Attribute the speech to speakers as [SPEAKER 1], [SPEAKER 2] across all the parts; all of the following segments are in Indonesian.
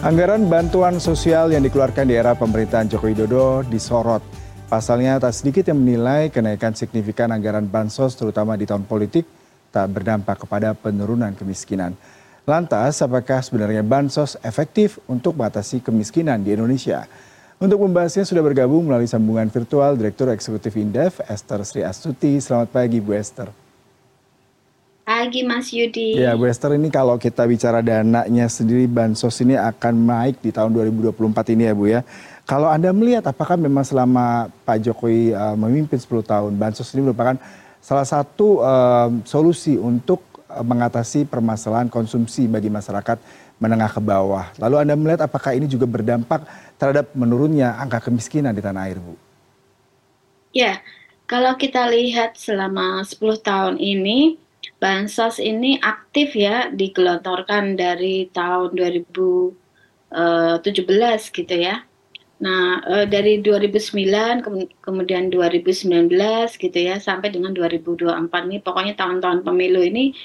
[SPEAKER 1] Anggaran bantuan sosial yang dikeluarkan di era pemerintahan Joko Widodo disorot. Pasalnya tak sedikit yang menilai kenaikan signifikan anggaran bansos terutama di tahun politik tak berdampak kepada penurunan kemiskinan. Lantas, apakah sebenarnya bansos efektif untuk mengatasi kemiskinan di Indonesia? Untuk membahasnya sudah bergabung melalui sambungan virtual Direktur Eksekutif Indef, Esther Sri Astuti. Selamat pagi, Bu Esther
[SPEAKER 2] pagi Mas Yudi.
[SPEAKER 1] Ya Bu Esther ini kalau kita bicara dananya sendiri bansos ini akan naik di tahun 2024 ini ya Bu ya. Kalau Anda melihat apakah memang selama Pak Jokowi uh, memimpin 10 tahun bansos ini merupakan salah satu uh, solusi untuk uh, mengatasi permasalahan konsumsi bagi masyarakat menengah ke bawah. Lalu Anda melihat apakah ini juga berdampak terhadap menurunnya angka kemiskinan di tanah air Bu?
[SPEAKER 2] Ya, kalau kita lihat selama 10 tahun ini bansos ini aktif ya digelontorkan dari tahun 2017 eh, gitu ya. Nah, eh, dari 2009 kemudian 2019 gitu ya sampai dengan 2024 ini pokoknya tahun-tahun pemilu ini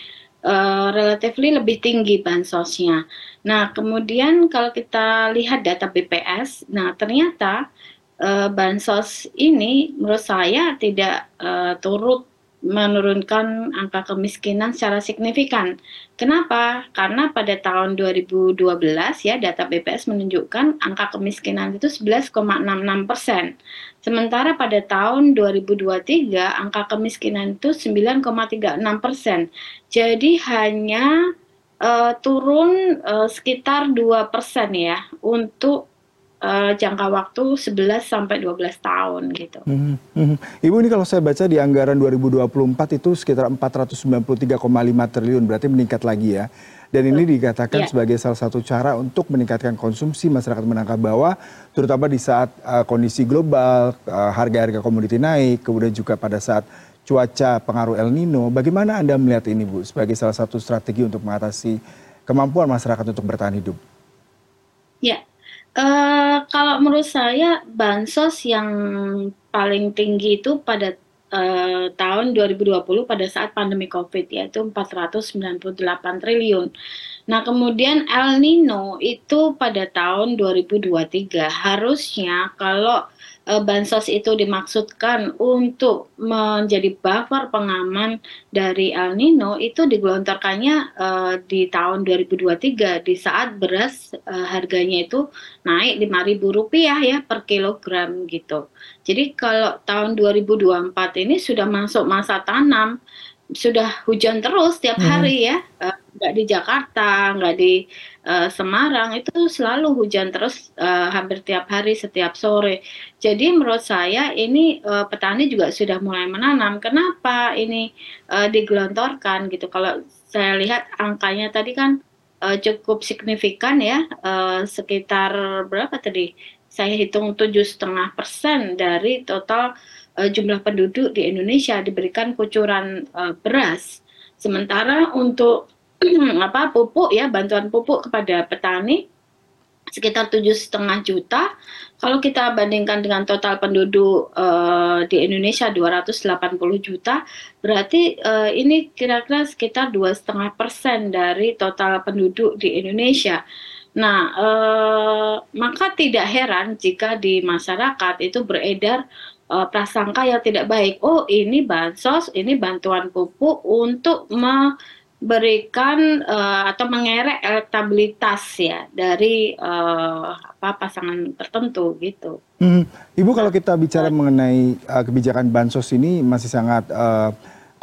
[SPEAKER 2] uh, relatively lebih tinggi bansosnya. Nah, kemudian kalau kita lihat data BPS, nah ternyata bansos ini menurut saya tidak turut menurunkan angka kemiskinan secara signifikan. Kenapa? Karena pada tahun 2012 ya data BPS menunjukkan angka kemiskinan itu 11,66 persen. Sementara pada tahun 2023 angka kemiskinan itu 9,36 persen. Jadi hanya uh, turun uh, sekitar 2 persen ya untuk uh, jangka waktu 11 sampai 12 tahun gitu. Mm
[SPEAKER 1] -hmm. Ibu ini kalau saya baca di anggaran 2024 itu sekitar 493,5 triliun berarti meningkat lagi ya. Dan ini dikatakan yeah. sebagai salah satu cara untuk meningkatkan konsumsi masyarakat menangkap bawah, terutama di saat uh, kondisi global, uh, harga-harga komoditi naik, kemudian juga pada saat cuaca pengaruh El Nino. Bagaimana Anda melihat ini Bu sebagai salah satu strategi untuk mengatasi kemampuan masyarakat untuk bertahan hidup?
[SPEAKER 2] Ya, Uh, kalau menurut saya bansos yang paling tinggi itu pada uh, tahun 2020 pada saat pandemi Covid yaitu 498 triliun. Nah, kemudian El Nino itu pada tahun 2023 harusnya kalau uh, bansos itu dimaksudkan untuk menjadi buffer pengaman dari El Nino itu digelontorkannya uh, di tahun 2023 di saat beras uh, harganya itu naik Rp5.000 ya per kilogram gitu. Jadi kalau tahun 2024 ini sudah masuk masa tanam, sudah hujan terus setiap hmm. hari ya, nggak di Jakarta, nggak di uh, Semarang itu selalu hujan terus uh, hampir tiap hari setiap sore. Jadi menurut saya ini uh, petani juga sudah mulai menanam. Kenapa ini uh, digelontorkan gitu? Kalau saya lihat angkanya tadi kan uh, cukup signifikan ya, uh, sekitar berapa tadi? Saya hitung tujuh setengah persen dari total uh, jumlah penduduk di Indonesia diberikan kucuran uh, beras. Sementara untuk apa pupuk ya bantuan pupuk kepada petani sekitar tujuh setengah juta. Kalau kita bandingkan dengan total penduduk uh, di Indonesia 280 juta, berarti uh, ini kira-kira sekitar dua setengah persen dari total penduduk di Indonesia. Nah, uh, maka tidak heran jika di masyarakat itu beredar uh, prasangka yang tidak baik. Oh, ini bansos, ini bantuan pupuk untuk me berikan uh, atau mengerek elektabilitas ya dari uh, apa pasangan tertentu gitu.
[SPEAKER 1] Hmm. Ibu kalau kita bicara mengenai uh, kebijakan bansos ini masih sangat uh,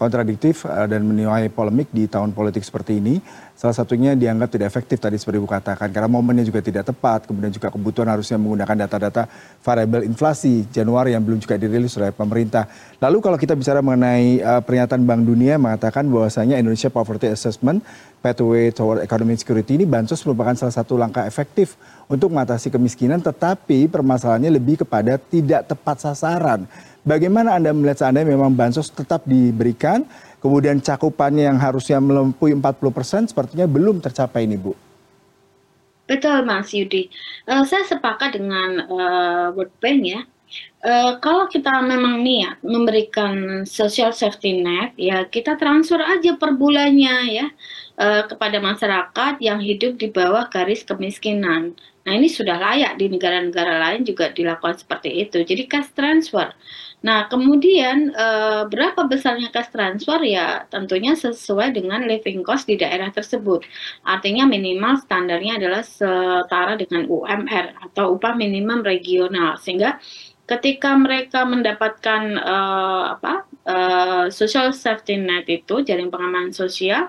[SPEAKER 1] kontradiktif uh, dan menuai polemik di tahun politik seperti ini. Salah satunya dianggap tidak efektif tadi seperti Ibu katakan karena momennya juga tidak tepat, kemudian juga kebutuhan harusnya menggunakan data-data variabel inflasi Januari yang belum juga dirilis oleh pemerintah. Lalu kalau kita bicara mengenai uh, pernyataan Bank Dunia mengatakan bahwasanya Indonesia Poverty Assessment Pathway Toward Economic Security ini bansos merupakan salah satu langkah efektif untuk mengatasi kemiskinan tetapi permasalahannya lebih kepada tidak tepat sasaran. Bagaimana Anda melihat seandainya memang bansos tetap diberikan kemudian cakupannya yang harusnya melampaui 40 persen sepertinya belum tercapai ini Bu.
[SPEAKER 2] Betul Mas Yudi, uh, saya sepakat dengan uh, World Bank ya. Uh, kalau kita memang niat memberikan social safety net, ya kita transfer aja per bulannya ya uh, kepada masyarakat yang hidup di bawah garis kemiskinan. Nah ini sudah layak di negara-negara lain juga dilakukan seperti itu. Jadi cash transfer. Nah kemudian uh, berapa besarnya cash transfer ya tentunya sesuai dengan living cost di daerah tersebut. Artinya minimal standarnya adalah setara dengan UMR atau upah minimum regional sehingga ketika mereka mendapatkan uh, apa uh, social safety net itu jaring pengaman sosial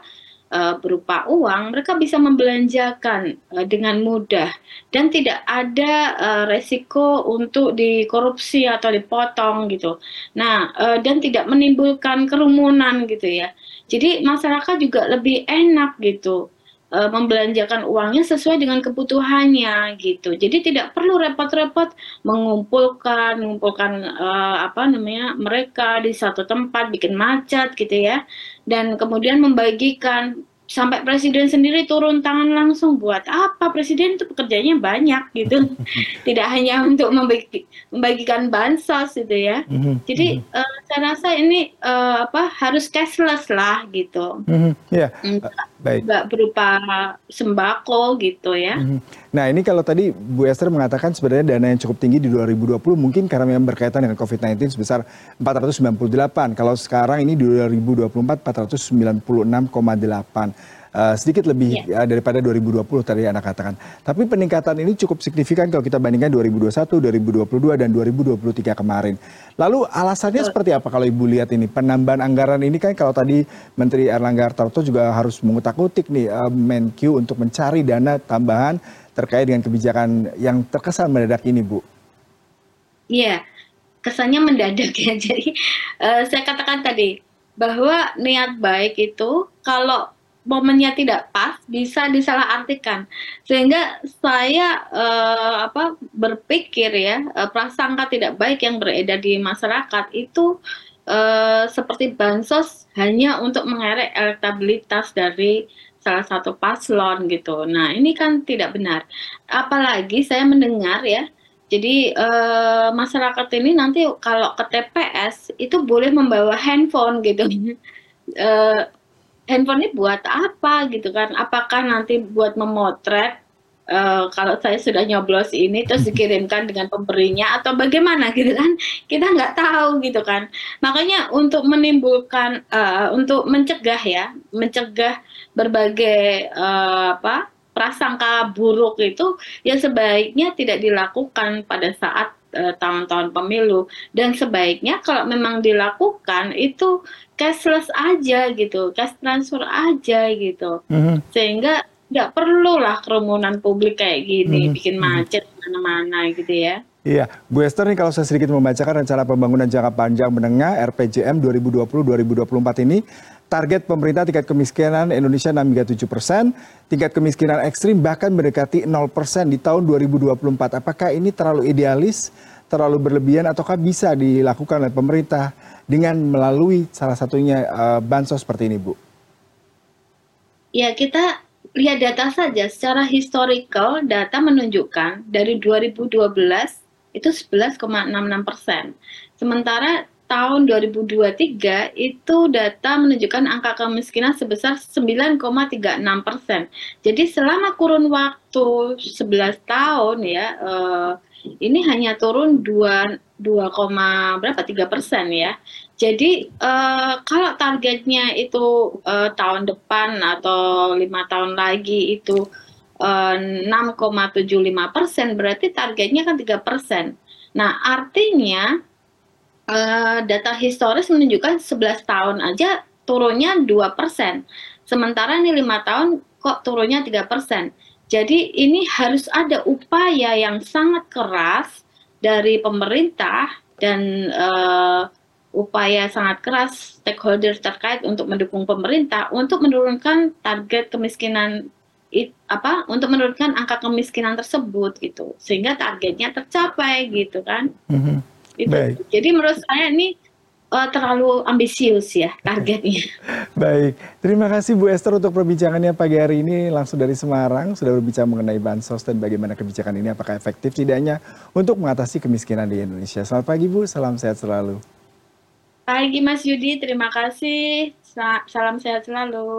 [SPEAKER 2] uh, berupa uang, mereka bisa membelanjakan uh, dengan mudah dan tidak ada uh, resiko untuk dikorupsi atau dipotong gitu. Nah, uh, dan tidak menimbulkan kerumunan gitu ya. Jadi masyarakat juga lebih enak gitu uh, membelanjakan uangnya sesuai dengan kebutuhannya gitu. Jadi tidak perlu repot-repot mengumpulkan mengumpulkan uh, apa namanya mereka di satu tempat bikin macet gitu ya. Dan kemudian membagikan sampai presiden sendiri turun tangan langsung buat apa presiden itu pekerjaannya banyak gitu tidak hanya untuk membagi, membagikan bansos gitu ya mm-hmm. jadi uh, saya rasa ini uh, apa harus cashless lah gitu mm-hmm. yeah. enggak, baik berupa sembako gitu ya.
[SPEAKER 1] Nah ini kalau tadi Bu Esther mengatakan sebenarnya dana yang cukup tinggi di 2020 mungkin karena memang berkaitan dengan COVID-19 sebesar 498. Kalau sekarang ini di 2024 496,8. Uh, sedikit lebih yeah. uh, daripada 2020 tadi Anda katakan. Tapi peningkatan ini cukup signifikan kalau kita bandingkan 2021, 2022, dan 2023 kemarin. Lalu alasannya seperti apa kalau Ibu lihat ini? Penambahan anggaran ini kan kalau tadi Menteri Erlangga Hartarto juga harus mengutak-utik nih uh, Menq untuk mencari dana tambahan terkait dengan kebijakan yang terkesan mendadak ini, Bu?
[SPEAKER 2] Iya, kesannya mendadak ya. Jadi uh, saya katakan tadi bahwa niat baik itu kalau momennya tidak pas bisa disalahartikan sehingga saya uh, apa berpikir ya uh, prasangka tidak baik yang beredar di masyarakat itu uh, seperti bansos hanya untuk mengerek elektabilitas dari salah satu paslon gitu. Nah, ini kan tidak benar. Apalagi saya mendengar ya, jadi masyarakat ini nanti kalau ke TPS itu boleh membawa handphone gitu. handphone ini buat apa gitu kan? Apakah nanti buat memotret uh, kalau saya sudah nyoblos ini terus dikirimkan dengan pemberinya atau bagaimana gitu kan kita nggak tahu gitu kan makanya untuk menimbulkan uh, untuk mencegah ya mencegah berbagai uh, apa prasangka buruk itu ya sebaiknya tidak dilakukan pada saat tahun-tahun pemilu dan sebaiknya kalau memang dilakukan itu cashless aja gitu cash transfer aja gitu mm -hmm. sehingga nggak perlu lah kerumunan publik kayak gini, hmm. bikin macet mana-mana gitu ya.
[SPEAKER 1] Iya, Bu Esther nih kalau saya sedikit membacakan rencana pembangunan jangka panjang menengah RPJM 2020-2024 ini, target pemerintah tingkat kemiskinan Indonesia 6 hingga 7 persen, tingkat kemiskinan ekstrim bahkan mendekati 0 persen di tahun 2024. Apakah ini terlalu idealis, terlalu berlebihan, ataukah bisa dilakukan oleh pemerintah dengan melalui salah satunya uh, bansos seperti ini, Bu?
[SPEAKER 2] Ya, kita lihat data saja, secara historical data menunjukkan dari 2012 itu 11,66 persen. Sementara tahun 2023 itu data menunjukkan angka kemiskinan sebesar 9,36 persen. Jadi selama kurun waktu 11 tahun ya, eh, ini hanya turun 2, 2, berapa 3 persen ya. Jadi uh, kalau targetnya itu uh, tahun depan atau lima tahun lagi itu uh, 6,75 persen, berarti targetnya kan tiga persen. Nah artinya uh, data historis menunjukkan 11 tahun aja turunnya 2 persen, sementara ini lima tahun kok turunnya tiga persen. Jadi ini harus ada upaya yang sangat keras dari pemerintah dan uh, upaya sangat keras stakeholder terkait untuk mendukung pemerintah untuk menurunkan target kemiskinan it, apa untuk menurunkan angka kemiskinan tersebut gitu sehingga targetnya tercapai gitu kan mm-hmm. Itu Baik. jadi menurut saya ini uh, terlalu ambisius ya targetnya.
[SPEAKER 1] Baik, terima kasih Bu Esther untuk perbincangannya pagi hari ini langsung dari Semarang sudah berbicara mengenai bansos dan bagaimana kebijakan ini apakah efektif tidaknya untuk mengatasi kemiskinan di Indonesia. Selamat pagi Bu, salam sehat selalu.
[SPEAKER 2] Pagi Mas Yudi, terima kasih. Salam sehat selalu.